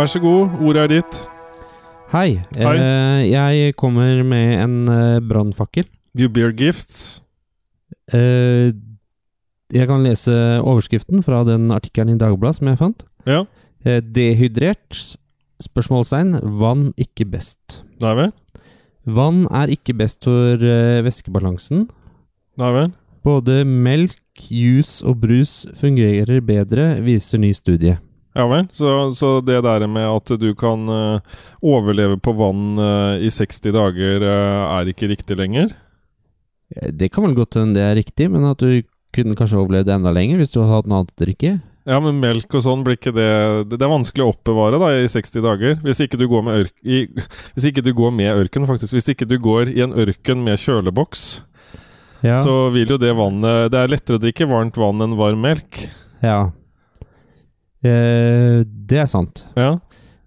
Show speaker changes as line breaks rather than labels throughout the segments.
Vær så god, ordet er ditt.
Hei.
Hei.
Eh, jeg kommer med en eh, brannfakkel.
You bear gifts.
Eh, jeg kan lese overskriften fra den artikkelen i Dagbladet som jeg fant.
Ja,
Eh, dehydrert? Spørsmålstegn. Vann ikke best.
nei vel.
Vann er ikke best for eh, væskebalansen.
Nei vel.
Både melk, juice og brus fungerer bedre, viser ny studie.
Ja vel. Så, så det der med at du kan uh, overleve på vann uh, i 60 dager, uh, er ikke riktig lenger?
Det kan vel godt hende det er riktig, men at du kunne kanskje overlevd enda lenger hvis du hadde hatt noe annet å drikke?
Ja, men melk og sånn blir ikke det Det det er vanskelig å oppbevare da i 60 dager. Hvis ikke du går med ørk... I, hvis ikke du går med ørken, faktisk. Hvis ikke du går i en ørken med kjøleboks,
Ja.
så vil jo det vannet Det er lettere å drikke varmt vann enn varm melk.
Ja. Eh, det er sant.
Ja.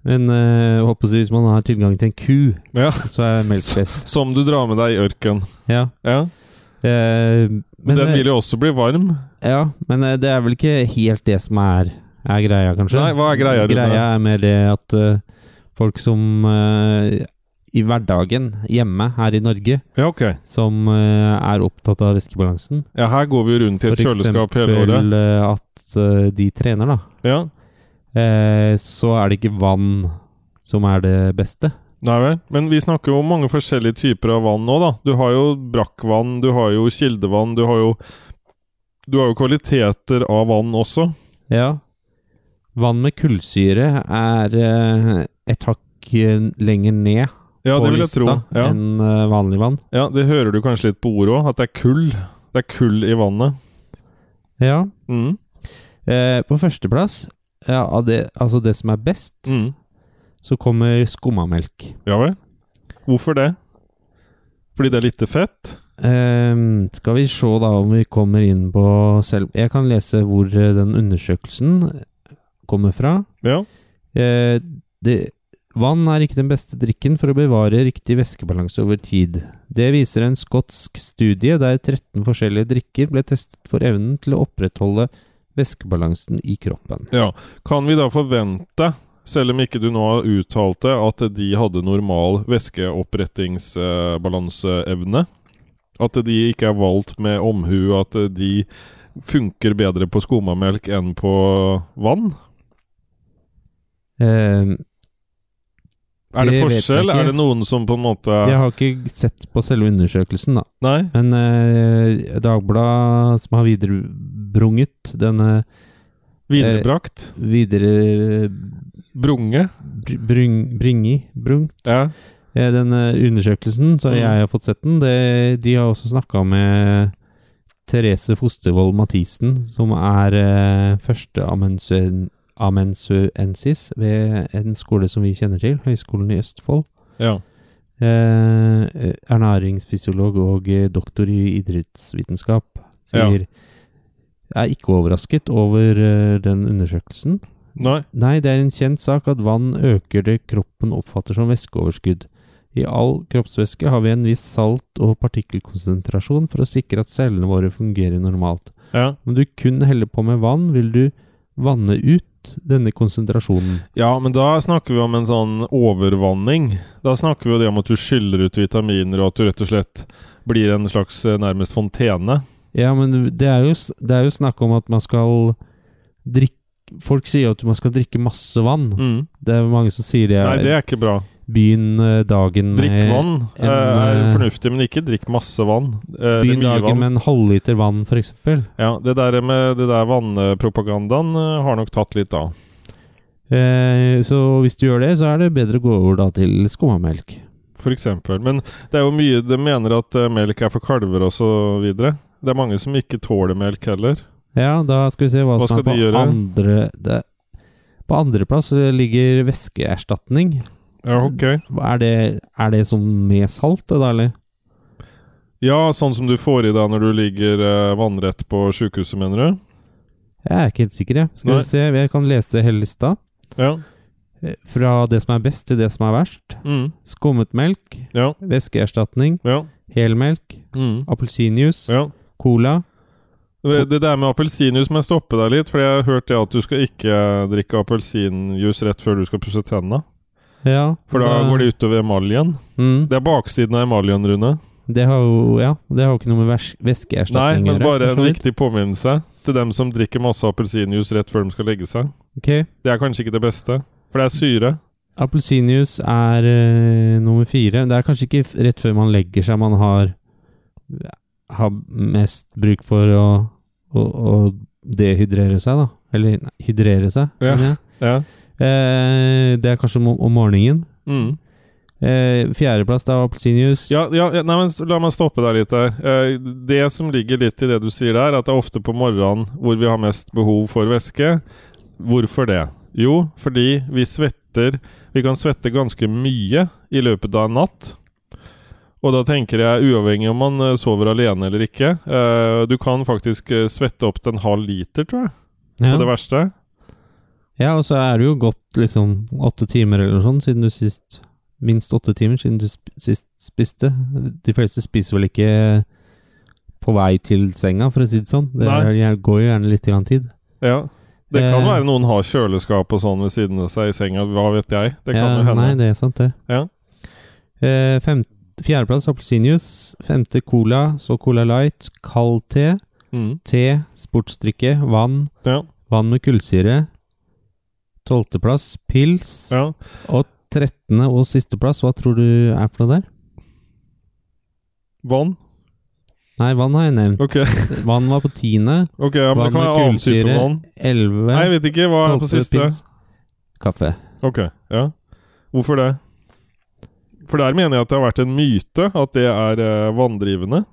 Men eh, jeg håper hvis man har tilgang til en ku,
ja.
så er melk best.
Som du drar med deg i ørken.
Ja.
Ja.
Eh, men,
Den
eh,
vil jo også bli varm.
ja, men eh, det er vel ikke helt det som er, er greia, kanskje?
Nei, hva er greia,
Greia er mer det at eh, folk som eh, i hverdagen hjemme her i Norge,
Ja, okay.
som uh, er opptatt av væskebalansen
Ja, her går vi jo rundt i et
For
kjøleskap hele året.
For eksempel eh, at uh, de trener, da.
Ja.
Uh, så er det ikke vann som er det beste.
Nei vel. Men vi snakker jo om mange forskjellige typer av vann nå, da. Du har jo brakkvann, du har jo kildevann, du har jo Du har jo kvaliteter av vann også.
Ja. Vann med kullsyre er et hakk lenger ned
Ja,
på lista
tro. Ja.
enn eh, vanlig vann.
ja, det hører du kanskje litt på ordet òg, at det er kull. Det er kull i vannet.
Ja.
Mm.
Eh, på førsteplass, ja, det, altså det som er best,
Mm.
så kommer skummamelk.
Ja vel. Hvorfor det? Fordi det er lite fett?
Um, skal vi se da om vi kommer inn på selv Jeg kan lese hvor eh, den undersøkelsen kommer fra.
Ja.
Uh, det, vann er ikke den beste drikken for å bevare riktig væskebalanse over tid. Det viser en skotsk studie der 13 forskjellige drikker ble testet for evnen til å opprettholde væskebalansen i kroppen.
ja. Kan vi da forvente, selv om ikke du nå har uttalt det, at de hadde normal væskeopprettingsbalanseevne? At de ikke er valgt med omhu, at de funker bedre på skummamelk enn på vann?
Eh,
Er det,
Det
forskjell? Er det noen som på en måte
jeg har ikke sett på selve undersøkelsen, da.
Nei?
Men eh, Dagbladet, som har viderebrunget denne
Viderebrakt?
videre
Brunge?
br bring, bringi, brungt
Ja.
Eh, denne undersøkelsen, så
Mm.
jeg har fått sett den. Det, de har også snakka med Therese Fostervold Mathisen, som er eh, første amensuen- amensuensis ved en skole som vi kjenner til, Høgskolen i Østfold.
ja.
Eh, ernæringsfysiolog og eh, doktor i idrettsvitenskap. Sier er ikke overrasket over eh, den undersøkelsen.
Nei?
Nei, det er en kjent sak at vann øker det kroppen oppfatter som væskeoverskudd. I all kroppsvæske har vi en viss salt- og partikkelkonsentrasjon for å sikre at cellene våre fungerer normalt.
Ja.
Om du kun heller på med vann, vil du vanne ut denne konsentrasjonen.
ja, men da snakker vi om en sånn overvanning. Da snakker vi jo det om at du skyller ut vitaminer, og at du rett og slett blir en slags eh, nærmest fontene.
Ja, men det er jo, det er jo snakk om at man skal drikke Folk sier jo at man skal drikke masse vann.
Mm.
Det er mange som sier det.
Nei, det er ikke bra.
Begynn dagen med Drikk
vann eh,
en,
er
eh,
fornuftig, men ikke drikk masse vann. Eh,
Begynn dagen
vann.
med en halvliter vann, eksempel.
Ja, det der med det der vannpropagandaen eh, har nok tatt litt av.
Eh, så hvis du gjør det, så er det bedre å gå over da til skummamelk.
For eksempel. Men det er jo mye De mener at eh, melk er for kalver og så videre. Det er mange som ikke tåler melk heller.
Ja, da skal vi se hva,
Hva
som er på
gjøre?
andre det, På andreplass ligger væskeerstatning.
Ja, ok.
Er det, er det som med salt, det da, eller?
Ja, sånn som du får i deg når du ligger eh, vannrett på sjukehuset, mener du?
Jeg er ikke helt sikker, jeg. Skal
Nei.
vi se, jeg kan lese hele lista.
Ja.
Eh, Fra det som er best til det som er verst.
Mm.
Skummet melk,
Ja.
væskeerstatning,
Ja.
helmelk,
Mm.
appelsinjuice,
Ja.
cola,
Det der med appelsinjuice må jeg stoppe deg litt, for jeg har hørt det at du skal ikke drikke appelsinjuice rett før du skal pusse tenna.
Ja,
For da går det utover emaljen.
mm,
Det er baksiden av emaljen, Rune.
det har jo Ja, det har jo ikke noe med væs-
Nei, men bare en viktig påminnelse til dem som drikker masse appelsinjuice rett før de skal legge seg.
Ok.
Det er kanskje ikke det beste, for det er syre.
Appelsinjuice er uh, nummer fire. Det er kanskje ikke rett før man legger seg man har Har mest bruk for å, å, å dehydrere seg, da. Eller nei, hydrere seg.
Ja. Ja.
Eh, det er kanskje om, om morgenen.
Mm.
Eh, Fjerdeplass da appelsinjuice.
Ja, ja, nei, men La meg stoppe deg litt der. Eh, det som ligger litt i det du sier der, at det er ofte på morgenen hvor vi har mest behov for væske. Hvorfor det? Jo, fordi vi svetter Vi kan svette ganske mye i løpet av en natt. Og da tenker jeg, uavhengig om man eh, sover alene eller ikke eh, Du kan faktisk eh, svette opp til en halv liter, tror jeg,
ja.
det verste.
Ja, og så er det jo gått liksom åtte timer eller noe sånt siden du sist Minst åtte timer siden du sist spiste. De fleste spiser vel ikke på vei til senga, for å si det sånn. Det
Nei.
går jo gjerne litt grann tid.
Ja. Det kan
Eh.
være noen har kjøleskap og sånn ved siden av seg i senga, hva vet jeg. Det kan
ja,
jo hende.
Nei, det er sant, det.
Ja.
Eh, fem, fjerdeplass appelsinjuice. Femte cola, så Cola Light. Kald te.
Mm.
Te, sportsdrikke, vann.
Ja.
Vann med kullsyre. Tolvteplass pils.
ja.
Og trettende og sisteplass, hva tror du er for noe der?
Vann?
Nei, vann har jeg nevnt.
Ok,
Vann var på tiende.
ok, ja,
Vann med kullsyre. Elleve.
Nei, jeg vet ikke. Hva er på siste?
pils. Kaffe.
Ok, ja. Hvorfor det? For der mener jeg at det har vært en myte at det er eh, vanndrivende.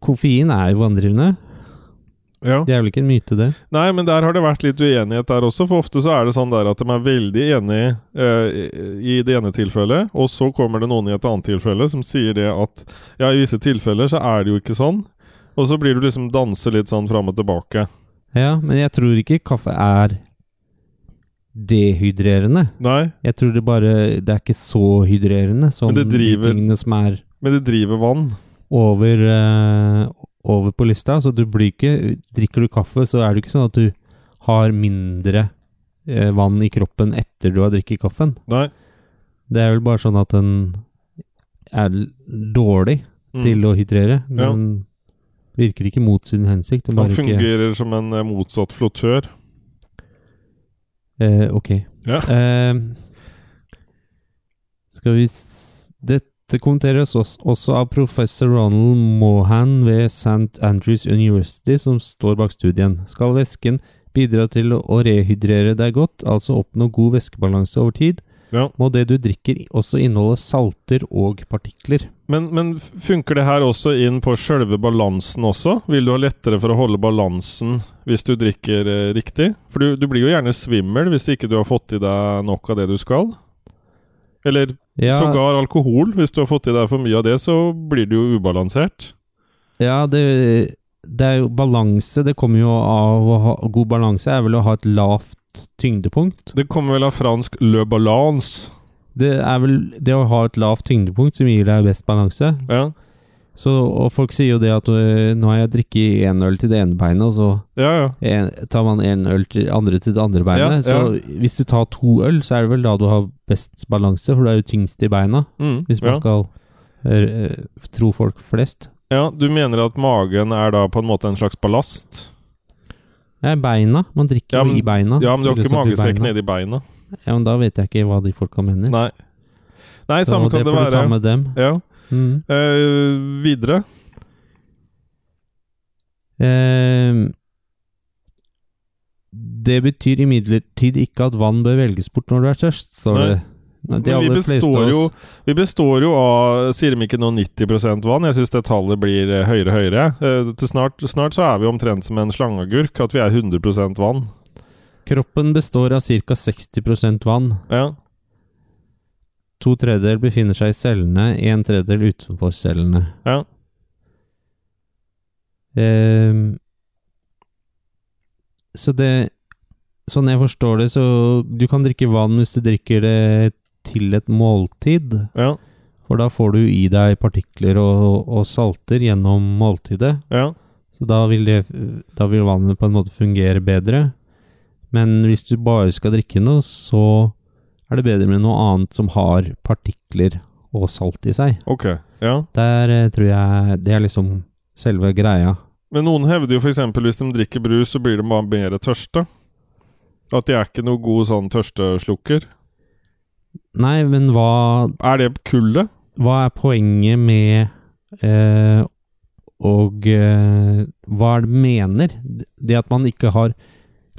Koffein er jo vanndrivende.
Ja.
Det er vel ikke en myte, det?
Nei, men der har det vært litt uenighet der også, for ofte så er det sånn der at de er veldig enige uh, i det ene tilfellet, og så kommer det noen i et annet tilfelle som sier det at ja, i visse tilfeller så er det jo ikke sånn, og så blir du liksom danse litt sånn fram og tilbake.
Ja, men jeg tror ikke kaffe er dehydrerende.
Nei,
Jeg tror det bare Det er ikke så hydrerende som
driver-
de tingene som er
men det driver vann.
over, eh, over på lista. Så du blir ikke Drikker du kaffe, så er det ikke sånn at du har mindre eh, vann i kroppen etter du har drikket kaffen.
Nei.
Det er vel bare sånn at den er dårlig
Mm.
til å hydrere.
Ja.
Den virker ikke mot sin hensikt. Den
den
bare ikke
fungerer som en eh, motsatt flottør.
eh, Ok.
Ja.
Eh, skal vi s Dette kommenteres også, av professor Ronald Mohan ved St. Andrews University, som står bak studien. Skal væsken bidra til å rehydrere deg godt, altså oppnå god væskebalanse over tid,
Ja.
må det du drikker også inneholde salter og partikler.
Men, men funker det her også inn på sjølve balansen også? Vil du ha lettere for å holde balansen hvis du drikker eh, riktig? For du, du blir jo gjerne svimmel hvis ikke du har fått i deg nok av det du skal. Eller
Ja,
sågar alkohol. Hvis du har fått i deg for mye av det, så blir du jo ubalansert.
ja det, det er jo balanse. Det kommer jo av å ha God balanse er vel å ha et lavt tyngdepunkt.
Det kommer vel av fransk 'le balance'.
Det er vel det å ha et lavt tyngdepunkt som gir deg best balanse.
Ja,
Så, og folk sier jo det at øh, nå har jeg drukket én øl til det ene beinet, og så
ja. ja.
en, tar man en øl til det andre til det andre beinet.
Ja,
Så hvis du tar to øl, så er det vel da du har best balanse, for du er jo tyngst i beina.
Mm,
Hvis man
ja.
skal øh, tro folk flest.
ja. Du mener at magen er da på en måte en slags ballast?
Nei, beina. Man drikker
Ja,
jo i beina.
Ja, men du har ikke magesekk nedi beina?
Ja, men da vet jeg ikke hva de folka mener.
Nei. Nei, samme
det
kan det
ta
være.
med dem.
Ja.
Mm.
Eh, videre.
Uh, det betyr imidlertid ikke at vann bør velges bort når du er tørst, står det. De
vi består, jo, vi består jo av Sier de ikke nå 90% vann? Jeg syns det tallet blir eh, høyere og høyere. Eh, snart, snart så er vi omtrent som en slangeagurk, at vi er 100% vann.
Kroppen består av ca. 60% vann.
Ja.
To tredjedeler befinner seg i cellene, en tredjedel utenfor cellene.
Ja.
Ehm, så det Sånn jeg forstår det, så Du kan drikke vann hvis du drikker det til et måltid.
Ja.
For da får du i deg partikler og, og salter gjennom måltidet.
Ja.
Så da vil, det, da vil vannet på en måte fungere bedre. Men hvis du bare skal drikke noe, så er det bedre med noe annet som har partikler og salt i seg.
Ok, ja.
Der eh, tror jeg det er liksom selve greia.
Men noen hevder jo f.eks. hvis de drikker brus, så blir de bare mer tørste. At de er ikke noe god sånn tørsteslukker.
Nei, men hva,
Er det kullet?
hva er poenget med eh, Og eh, hva er det mener? Det at man ikke har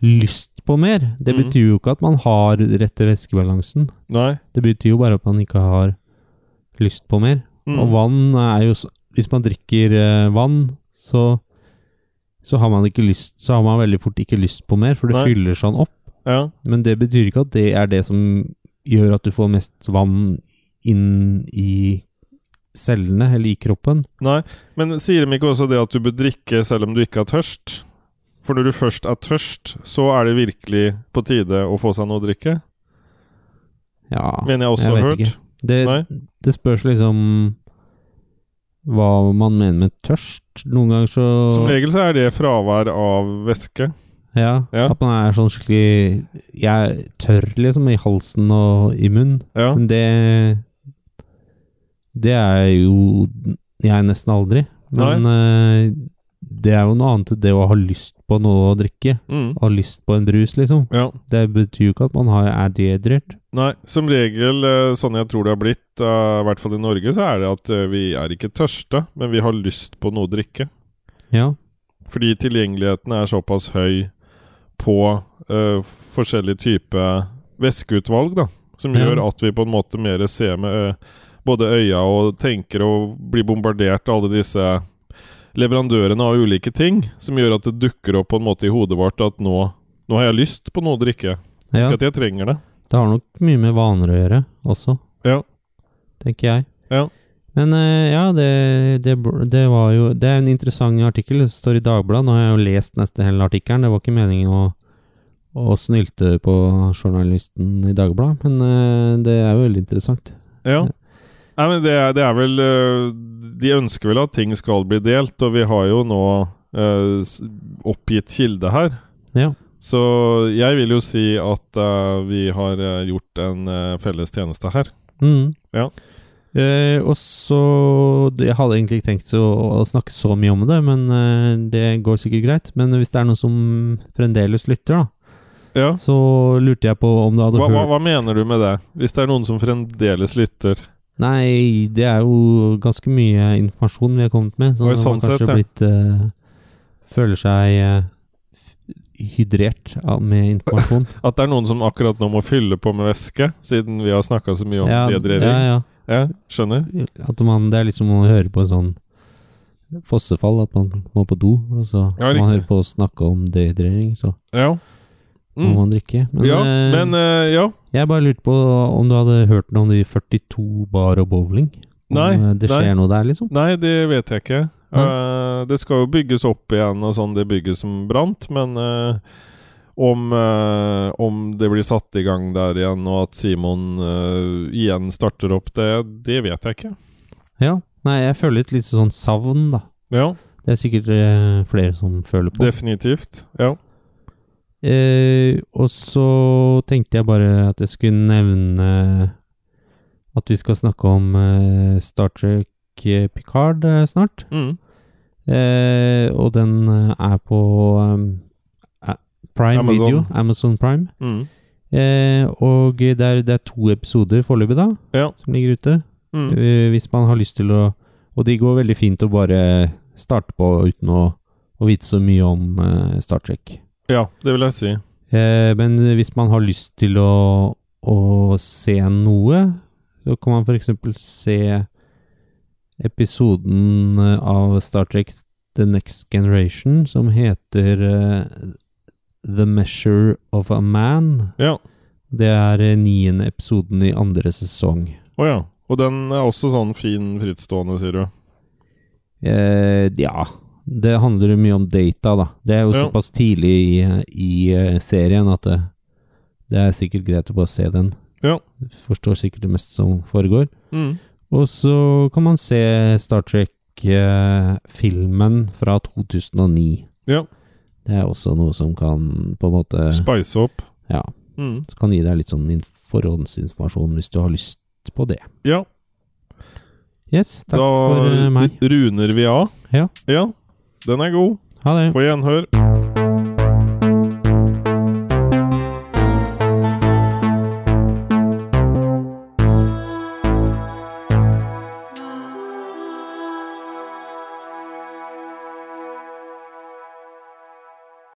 lyst på mer, det
mm.
betyr jo ikke at man har rette væskebalansen.
Nei.
Det betyr jo bare at man ikke har lyst på mer.
Mm.
Og vann er jo Hvis man drikker eh, vann, så så har man ikke lyst Så har man veldig fort ikke lyst på mer, for det
Nei.
fyller sånn opp.
Ja.
Men det betyr ikke at det er det som gjør at du får mest vann inn i cellene, eller i kroppen.
Nei. Men sier de ikke også det at du bør drikke selv om du ikke har tørst? For når du først er tørst, så er det virkelig på tide å få seg noe å drikke?
Ja,
Mener jeg også
jeg
hørt.
ikke. Det, det spørs liksom hva man mener med tørst. Noen ganger så
Som regel så er det fravær av væske.
Ja,
Ja.
at man er sånn skikkelig Jeg er tørr, liksom, i halsen og i munnen.
Ja.
Men det Det er jo jeg nesten aldri. Men eh, det er jo noe annet enn det å ha lyst på noe å drikke.
Mm.
Ha lyst på en brus, liksom.
ja.
Det betyr jo ikke at man har, er dehydrert.
Nei, som regel, eh, sånn jeg tror det har blitt, eh, i hvert fall i Norge, så er det at eh, vi er ikke tørste, men vi har lyst på noe å drikke.
Ja.
Fordi tilgjengeligheten er såpass høy på uh, forskjellige typer væskeutvalg, da. Som
Ja.
gjør at vi på en måte mer ser med både øya og tenker og blir bombardert av alle disse leverandørene av ulike ting. Som gjør at det dukker opp på en måte i hodet vårt at nå, nå har jeg lyst på noe å drikke.
ja.
Ikke at jeg trenger det.
Det har nok mye med vaner å gjøre også,
Ja.
tenker jeg.
Ja.
Men eh, ja, det, det, det var jo Det er en interessant artikkel. Det står i Dagbladet. Nå har jeg jo lest nesten hele artikkelen. Det var ikke meningen å, å snylte på journalisten i Dagbladet, men eh, det er jo veldig interessant.
Ja. Nei, men det er, det er vel øh, De ønsker vel at ting skal bli delt, og vi har jo nå eh, oppgitt kilde her.
Ja.
Så jeg vil jo si at øh, vi har øh, gjort en øh, felles tjeneste her.
Mm.
Ja.
Eh, og så Jeg hadde egentlig ikke tenkt å, å snakke så mye om det, men eh, det går sikkert greit. Men hvis det er noen som fremdeles lytter, da,
Ja.
så lurte jeg på om du hadde
Hva, hva,
hørt
hva mener du med det? Hvis det er noen som fremdeles lytter?
Nei, det er jo ganske mye informasjon vi har kommet med, så
sånn
man kanskje
sett, ja.
blitt uh, Føler seg uh, hydrert med informasjon.
At det er noen som akkurat nå må fylle på med væske, siden vi har snakka så mye om
ja,
dehydrering?
ja, ja.
Ja, skjønner.
At man, det er liksom å høre på en sånn fossefall, at man må på do, og så
Ja,
man hører på å snakke om dehydrering, så
Ja.
Må
Mm.
man drikke. Men,
ja,
eh,
men eh, ja.
jeg bare lurte på om du hadde hørt noe om de 42 bar og bowling? Om
Nei,
eh, det skjer
nei.
noe der, liksom?
Nei, det vet jeg ikke. Eh, det skal jo bygges opp igjen, og sånn det bygget som brant, men uh, om, eh, om det blir satt i gang der igjen, og at Simon igjen starter opp, det, det vet jeg ikke.
Ja. Nei, jeg føler et litt sånn savn, da.
Ja,
Det er sikkert flere som føler på.
definitivt. Ja.
Eh, og så tenkte jeg bare at jeg skulle nevne at vi skal snakke om eh, Star Trek eh, Picard eh, snart.
Mm.
Eh, og den er på um, Prime
Amazon.
Video. Amazon Prime.
Mm.
Eh, og det er, det er to episoder foreløpig, da,
Ja.
som ligger ute.
Mm.
Eh, hvis man har lyst til å Og de går veldig fint å bare starte på uten å, å vite så mye om eh, Star Trek.
Ja, det vil jeg si.
Eh, men hvis man har lyst til å, å se noe, så kan man f.eks. se episoden eh, av Star Trek The Next Generation som heter uh, The Measure of a Man.
Ja.
Det er eh, niende episoden i andre sesong.
Å ja. Og den er også sånn fin frittstående, sier du?
Eh, ja, det handler mye om data, da. Det er jo
Ja.
såpass tidlig i, i eh, serien at det, det er sikkert greit å bare se den.
Ja.
Forstår sikkert det meste som foregår.
Mm.
Og så kan man se Star Trek Titanic-filmen fra 2009.
Ja.
Det er også noe som kan på en måte
Spice opp.
Ja,
Mm.
så kan gi deg litt sånn forhåndsinformasjon hvis du har lyst på det.
Ja,
Yes, takk
da
for meg.
Da runer vi av.
Ja.
ja. Den er god.
Ha det.
På gjenhør.